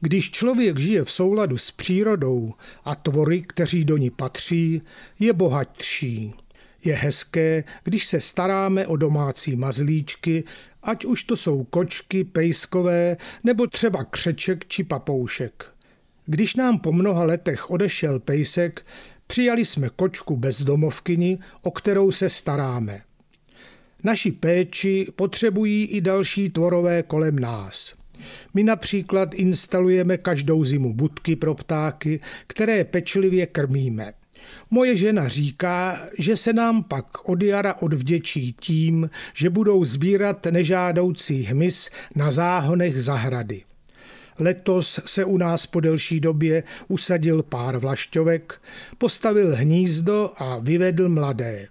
Když člověk žije v souladu s přírodou a tvory, kteří do ní patří, je bohatší. Je hezké, když se staráme o domácí mazlíčky, ať už to jsou kočky, pejskové nebo třeba křeček či papoušek. Když nám po mnoha letech odešel pejsek, přijali jsme kočku bezdomovkyni, o kterou se staráme. Naši péči potřebují i další tvorové kolem nás. My například instalujeme každou zimu budky pro ptáky, které pečlivě krmíme. Moje žena říká, že se nám pak od jara odvděčí tím, že budou sbírat nežádoucí hmyz na záhonech zahrady. Letos se u nás po delší době usadil pár vlašťovek, postavil hnízdo a vyvedl mladé.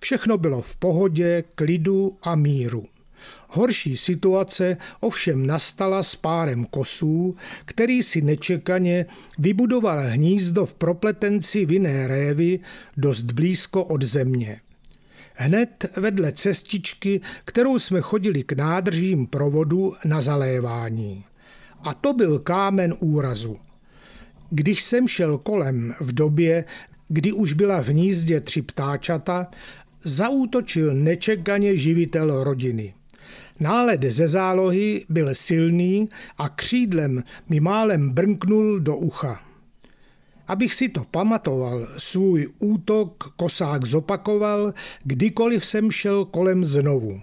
Všechno bylo v pohodě, klidu a míru. Horší situace ovšem nastala s párem kosů, který si nečekaně vybudoval hnízdo v propletenci vinné révy dost blízko od země. Hned vedle cestičky, kterou jsme chodili k nádržím provodu na zalévání. A to byl kámen úrazu. Když jsem šel kolem v době, kdy už byla v hnízdě tři ptáčata, zaútočil nečekaně živitel rodiny. Nálet ze zálohy byl silný a křídlem mi málem brnknul do ucha. Abych si to pamatoval, svůj útok kosák zopakoval, kdykoliv jsem šel kolem znovu.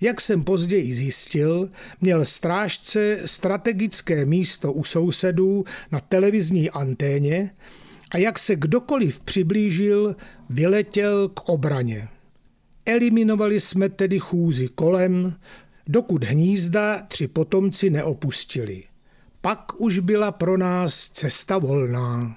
Jak jsem později zjistil, měl strážce strategické místo u sousedů na televizní anténě a jak se kdokoliv přiblížil, vyletěl k obraně. Eliminovali jsme tedy chůzi kolem, dokud hnízda tři potomci neopustili. Pak už byla pro nás cesta volná.